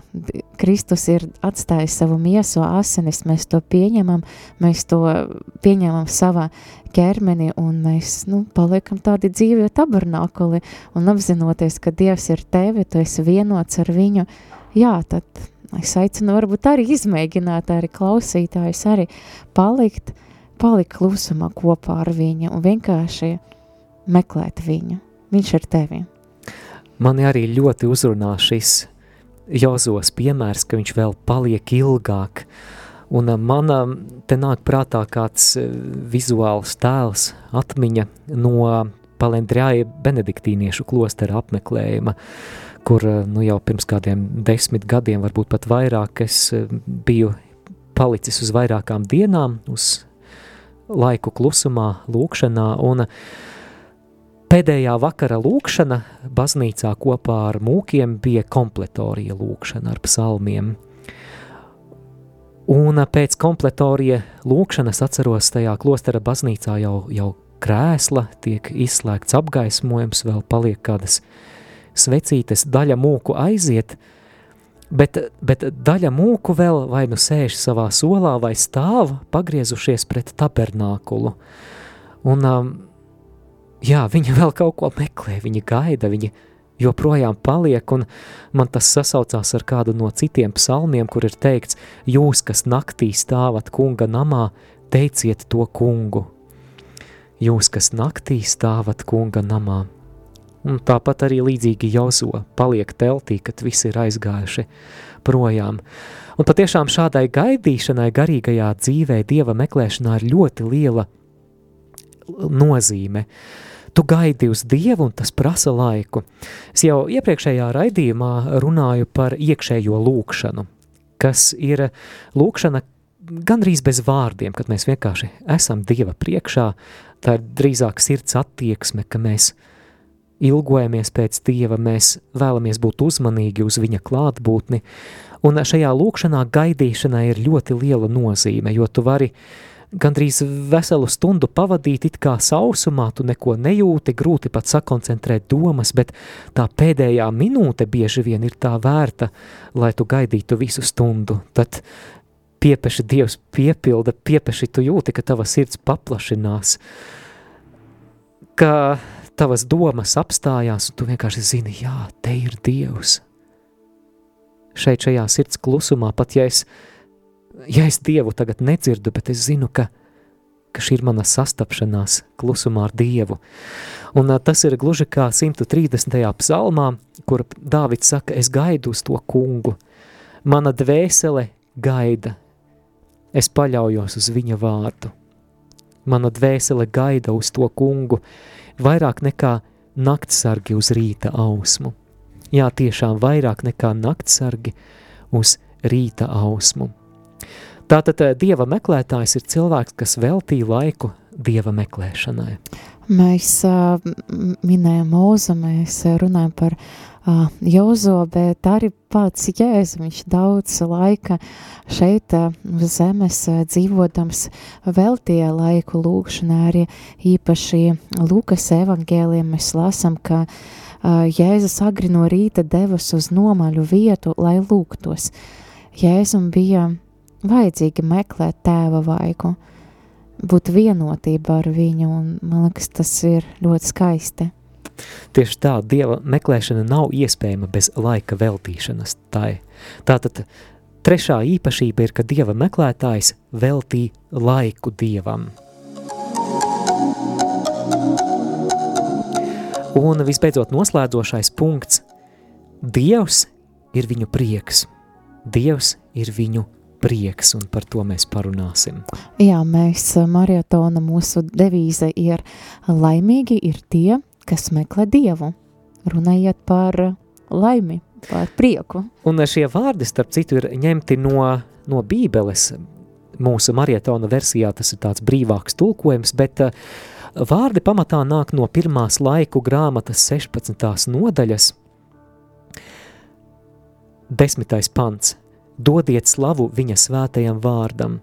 Kristus ir atstājis savu miesu asinis, mēs to pieņemam, mēs to pieņemam savā ķermeni un mēs, nu, paliekam tādi dzīvi tabernākuli un apzinoties, ka Dievs ir tevi, tu esi vienots ar viņu, jā, tad es aicinu varbūt arī izmēģināt, arī klausītājus arī palikt, palikt klusumā kopā ar viņu un vienkārši meklēt viņu. Viņš ir tevi. Mani arī ļoti uzrunā šis Jozos piemērs, ka viņš vēl paliek ilgāk. Un uh, man uh, te nāk prātā kāds uh, vizuāls tēls, atmiņa no Palendrāja benediktīniešu klostera apmeklējuma, kur nu, jau pirms kādiem desmit gadiem, varbūt pat vairāk, es biju palicis uz vairākām dienām, uz laiku klusumā, lūkšanā, un pēdējā vakara lūkšana baznīcā kopā ar mūkiem bija kompletorija lūkšana ar psalmiem. Un pēc kompletorija lūkšanas atceros tajā klostera baznīcā jau, jau krēsla, tiek izslēgts apgaismojums, vēl paliek kādas svecītes, daļa mūku aiziet, bet, bet daļa mūku vēl vai nu sēž savā solā vai stāv pagriezušies pret tabernākulu. Un um, jā, viņi vēl kaut ko meklē, viņi gaida, viņi joprojām paliek, un man tas sasaucās ar kādu no citiem psalmiem, kur ir teikts, jūs, kas naktī stāvat kunga namā, teiciet to kungu. Jūs, kas naktī stāvat kunga namā. Un tāpat arī līdzīgi Jozo paliek teltī, kad visi ir aizgājuši projām. Un patiešām šādai gaidīšanai garīgajā dzīvē, dieva meklēšanā ir ļoti liela nozīme. Uh, Tu gaidi uz Dievu, un tas prasa laiku. Es jau iepriekšējā raidījumā runāju par iekšējo lūkšanu, kas ir lūkšana gandrīz bez vārdiem, kad mēs vienkārši esam Dieva priekšā. Tā ir drīzāk sirds attieksme, ka mēs ilgojamies pēc Dieva, mēs vēlamies būt uzmanīgi uz Viņa klātbūtni, un šajā lūkšanā gaidīšanai ir ļoti liela nozīme, jo tu vari uh, gandrīz veselu stundu pavadīt it kā sausumā, tu neko nejūti, grūti pat sakoncentrēt domas, bet tā pēdējā minūte bieži vien ir tā vērta, lai tu gaidītu visu stundu. Tad piepeši Dievs piepilda, piepeši tu jūti, ka tava sirds paplašinās, ka tavas domas apstājās, un tu vienkārši zini, jā, te ir Dievs. Šeit šajā sirds klusumā, pat ja es ja es Dievu tagad nedzirdu, bet es zinu, ka, ka šī ir mana sastapšanās klusumā ar Dievu. Un tas ir gluži kā 130. psalmā, kur Dāvids saka, es gaidu uz to kungu. Mana dvēsele gaida, es paļaujos uz viņa vārdu. Mana dvēsele gaida uz to kungu vairāk nekā naktsargi uz rīta ausmu. Jā, tiešām vairāk nekā naktsargi uz rīta ausmu. Tātad eh, dieva meklētājs ir cilvēks, kas veltīja laiku dieva meklēšanai. Mēs uh, minējam mūzu, mēs runājam par uh, Jozo, bet arī pats Jēzus, viņš daudz laika šeit uh, uz zemes uh, dzīvodams veltīja laiku lūkšanā, arī īpaši Lukas evangēliem mēs lasam, ka uh, Jēzus agri no rīta devas uz nomaļu vietu, lai lūgtos. Jēzum bija vajadzīgi meklēt tēva vaigu, būt vienotība ar viņu, un man liekas, tas ir ļoti skaisti. Tieši tā, Dieva meklēšana nav iespējama bez laika veltīšanas tai. Tātad trešā īpašība ir, ka Dieva meklētājs veltī laiku Dievam. Un visbeidzot noslēdzošais punkts – Dievs ir viņu prieks, Dievs ir viņu prieks, un par to mēs parunāsim. Jā, mēs eh, marietona mūsu devīze ir laimīgi ir tie, kas meklē Dievu. Runājiet par laimi, par prieku. Un šie vārdi, starp citu, ir ņemti no, no bībeles. Mūsu marietona versijā tas ir tāds brīvāks tulkojums, bet vārdi pamatā nāk no pirmās laiku grāmatas 16. nodaļas. Desmitais pants. Dodiet slavu viņa svētajam vārdam,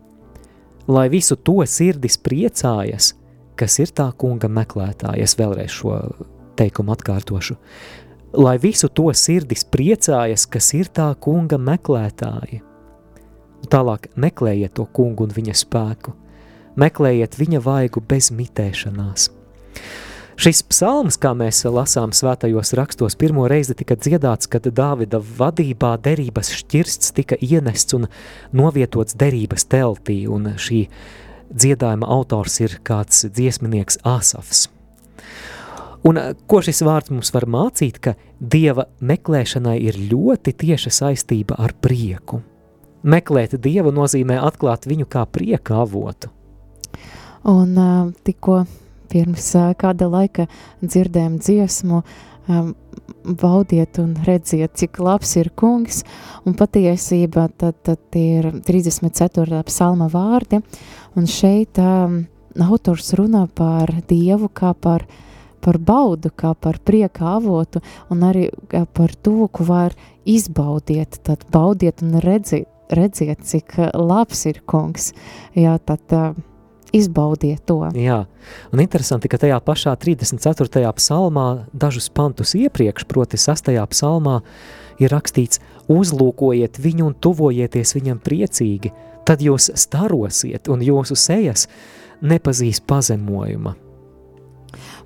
lai visu to sirdis priecājas, kas ir tā kunga meklētājas. Vēlreiz šo teikumu atkārtošu. Lai visu to sirdis priecājas, kas ir tā kunga meklētāji. Tālāk meklējiet to kungu un viņa spēku, meklējiet viņa vaigu bez mitēšanās. Šis psalms, kā mēs lasām svētajos rakstos, pirmo reizi tika dziedāts, kad Dāvida vadībā derības šķirsts tika ienests un novietots derības teltī, un šī dziedājuma autors ir kāds dziesminieks Asafs. Un ko šis vārds mums var mācīt, ka Dieva meklēšanai ir ļoti tieša saistība ar prieku. Meklēt Dievu nozīmē atklāt viņu kā prieka avotu. Un uh, tikko pirms kāda laika dzirdējām dziesmu, um, baudiet un redziet, cik labs ir kungs, un patiesībā tad, tad ir 34. psalma vārdi, un šeit um, autors runā par Dievu kā par, par baudu, kā par prieka avotu, un arī par to, ko var izbaudiet, tad baudiet un redziet, redziet cik labs ir kungs, jā, tad uh, izbaudiet to. Jā, un interesanti, ka tajā pašā 34. psalmā dažus pantus iepriekš, proti 6. psalmā, ir rakstīts uzlūkojiet viņu un tuvojieties viņam priecīgi, tad jūs starosiet un jūsu sejas nepazīs pazemojuma.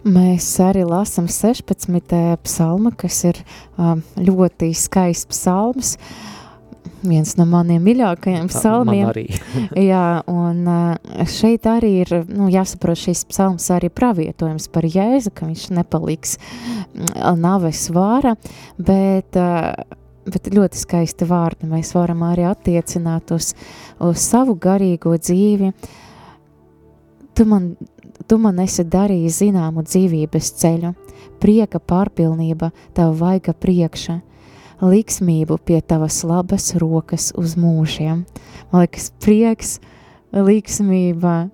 Mēs arī lasām 16. psalmu, kas ir um, ļoti skaists psalms. Viens no maniem mīļākajiem psalmiem. Jā, un uh, šeit arī ir nu, jāsaprot, šis psalms arī pravietojums par Jēzu, ka viņš nepaliks mm, naves vāra, bet, uh, bet ļoti skaisti vārdi mēs varam arī attiecināt uz, uz savu garīgo dzīvi. Tu man, tu man esi darījis zināmu dzīvības ceļu, prieka pārpilnība tava vaiga priekša, liksmību pie tavas labas rokas uz mūžiem. Man liekas, prieks, liksmība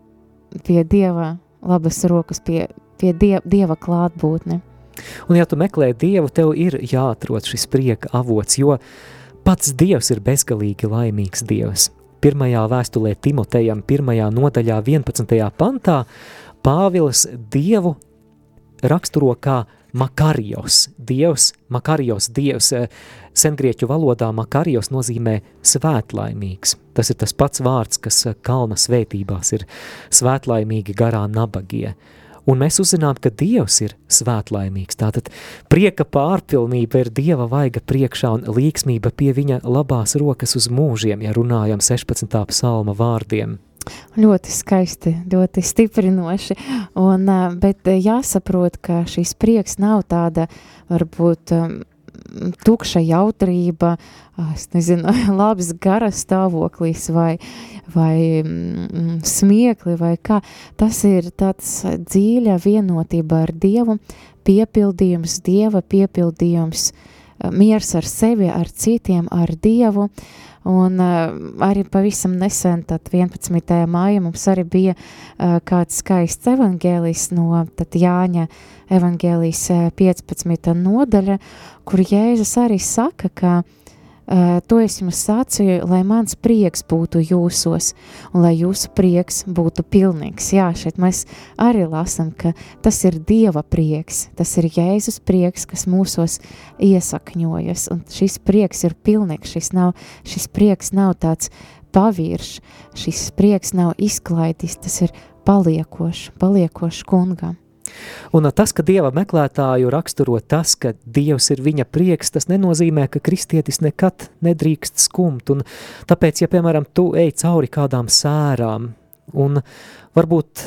pie Dieva labas rokas, pie, pie die, Dieva klātbūtne. Un ja tu meklē Dievu, tev ir jāatrod šis prieka avots, jo pats Dievs ir bezgalīgi laimīgs Dievs. Pirmajā vēstulē Timotejam, pirmajā nodaļā 11. pantā, Pāvils Dievu raksturo kā Makarijos, Dievs, Makarijos, Dievs, eh, sengrieķu valodā Makarijos nozīmē svētlaimīgs. Tas ir tas pats vārds, kas eh, kalna svētībās ir svētlaimīgi garā nabagie. Un mēs uzzinām, ka Dievs ir svētlaimīgs. Tātad prieka pārpilnība ir Dieva vaiga priekšā un līksmība pie viņa labās rokas uz mūžiem, ja runājam 16. psalma vārdiem. Ļoti skaisti, ļoti stiprinoši. Un, bet jāsaprot, ka šis prieks nav tāda varbūt tukša jautrība, es nezinu, labs gara stāvoklis vai, vai mm, smiekli vai kā. Tas ir tāds dziļa vienotība ar Dievu, piepildījums, Dieva piepildījums, ā, miers ar sevi, ar citiem, ar Dievu. Un uh, arī pavisam nesen, tad 11. māja, mums arī bija uh, kāds skaists evangēlijs no Jāņa evangēlijas uh, 15. nodaļa, kur Jēzus arī saka, ka uh, to es jums sacīju, lai mans prieks būtu jūsos un lai jūsu prieks būtu pilnīgs. Jā, šeit mēs arī lasam, ka tas ir Dieva prieks, tas ir Jēzus prieks, kas mūsos iesakņojas, un šis prieks ir pilnīgs, šis, nav, šis prieks nav tāds pavirš, šis prieks nav izklaidis, tas ir paliekošs, paliekošs kungam. Un tas, ka Dieva meklētāju raksturo tas, ka Dievs ir viņa prieks, tas nenozīmē, ka kristietis nekad nedrīkst skumt. Un tāpēc, ja, piemēram, tu ej cauri kādām sērām, un varbūt,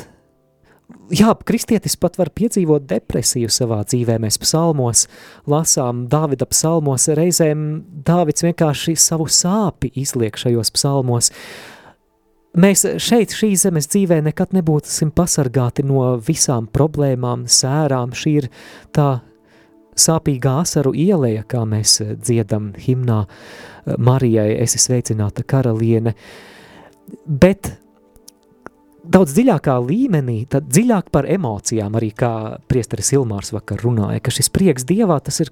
jā, kristietis pat var piedzīvot depresiju savā dzīvē, mēs psalmos lasām Dāvida psalmos, reizēm Dāvids vienkārši savu sāpi izliek šajos psalmos, Mēs šeit, šīs zemes dzīvē, nekad nebūsim pasargāti no visām problēmām, sērām. Šī ir tā sāpīgā asaru ieleja, kā mēs dziedam himnā Marijai, esi sveicināta karaliene. Bet daudz dziļākā līmenī, tad dziļāk par emocijām, arī kā priesteris Ilmārs vakar runāja, ka šis prieks Dievā, tas ir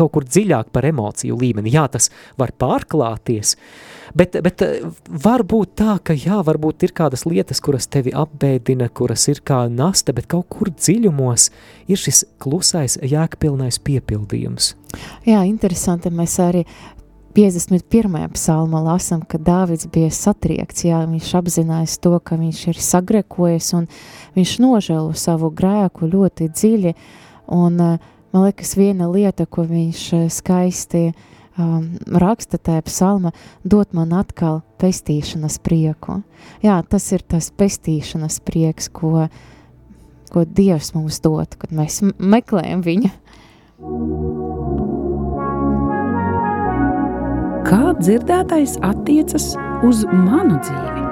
kaut kur dziļāk par emociju līmeni. Jā, tas var pārklāties, bet, bet eh, var būt tā, ka jā, varbūt ir kādas lietas, kuras tevi apbēdina, kuras ir kā nasta, bet kaut kur dziļumos ir šis klusais, jēgpilnais piepildījums. Jā, interesanti. Mēs arī 51. psalmā lasām, ka Dāvids bija satriekts. Jā, viņš apzinājās to, ka viņš ir sagrekojies un viņš nožēlo savu grēku ļoti dziļi. Un, eh, man liekas, viena lieta, ko viņš eh, skaisti um, raksta tajā psalmā, dot man atkal pestīšanas prieku. Jā, tas ir tas pestīšanas prieks, ko, ko Dievs mums dod, kad mēs meklējam viņa. Kā dzirdētais attiecas uz manu dzīvi?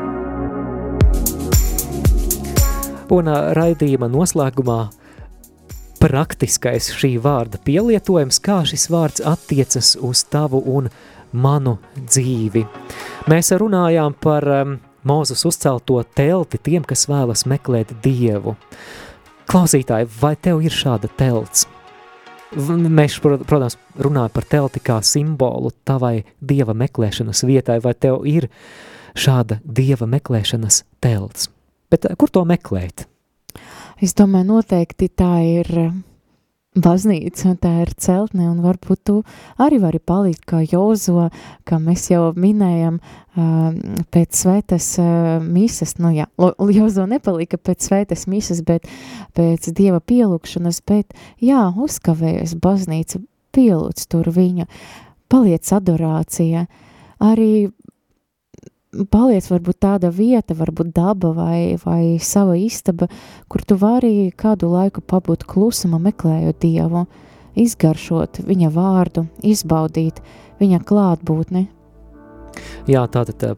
Un ā, raidījuma noslēgumā praktiskais šī vārda pielietojums, kā šis vārds attiecas uz tavu un manu dzīvi. Mēs runājām par um, Mūzus uzcelto telti tiem, kas vēlas meklēt Dievu. Klausītāji, vai tev ir šāda telts? Mēs, pro- protams, runājam par telti kā simbolu tavai Dieva meklēšanas vietai, vai tev ir šāda Dieva meklēšanas telts? Bet ā, kur to meklēt? Es domāju, noteikti tā ir eh, baznīca, tā ir celtne, un varbūt tu arī vari palikt kā Jozo, kā mēs jau minējam, ā, pēc svētas ā, mises, nu jā, Jozo nepalika pēc svētas mises, bet pēc Dieva pielūkšanas, bet jā, uzkavējas baznīca, pielūdz tur viņa, paliec adorācija, arī paliec varbūt tāda vieta, varbūt daba vai, vai sava istaba, kur tu vari kādu laiku pabūt klusumā, meklējot Dievu, izgaršot viņa vārdu, izbaudīt viņa klātbūtni. Jā, tātad ā,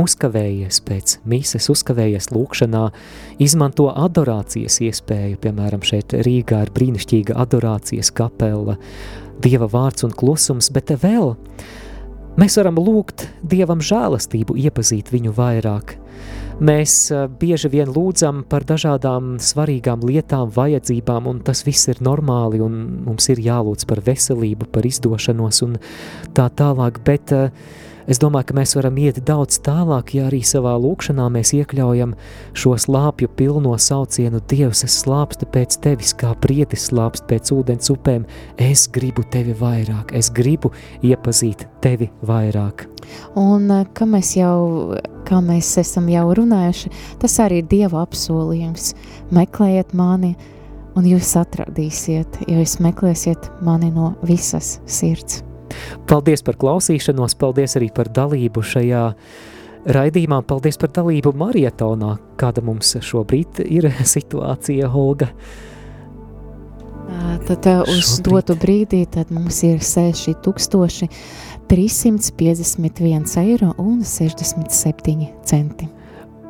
uzkavējies pēc mises, uzkavējies lūkšanā, izmanto adorācijas iespēju, piemēram, šeit Rīgā ir brīnišķīga adorācijas kapela, Dieva vārds un klusums, bet vēl mēs varam lūgt Dievam žēlastību, iepazīt viņu vairāk. Mēs ā, bieži vien lūdzam par dažādām svarīgām lietām, vajadzībām, un tas viss ir normāli, un mums ir jālūdz par veselību, par izdošanos un tā tālāk, bet ā, es domāju, ka mēs varam iet daudz tālāk, ja arī savā lūkšanā mēs iekļaujam šo slāpju pilno saucienu Dievs, es slāpstu pēc tevis, kā prietis slāpst pēc ūdens upēm, es gribu tevi vairāk, es gribu iepazīt tevi vairāk. Un eh, kā mēs jau, kā mēs esam jau runājuši, tas arī ir Dieva apsolījums. Meklējiet mani, un jūs atradīsiet, jo jūs meklēsiet mani no visas sirds. Paldies par klausīšanos, paldies arī par dalību šajā raidījumā, paldies par dalību marietonā, kāda mums šobrīd ir situācija, Olga. Ā, Tad uz Šobrīd. dotu brīdī tad mums ir 6351 eiro un 67 centi.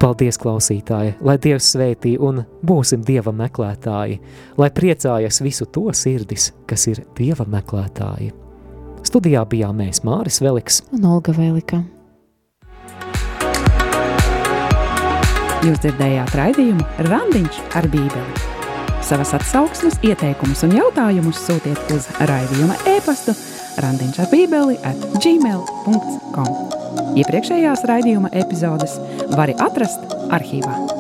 Paldies, klausītāji, lai Dievs svētī un būsim Dieva meklētāji, lai priecājas visu to sirdis, kas ir Dieva meklētāji. Studijā bijām mēs Māris Veliks, Un Olga Vēlika. Jūs dzirdējāt raidījumu Randiņš ar Bībeli. Savas atsauksmes, ieteikumus un jautājumus sūtiet uz raidījuma e-pastu Randiņš ar Bībeli at gmail.com. Iepriekšējās raidījuma epizodes var atrast arhīvā.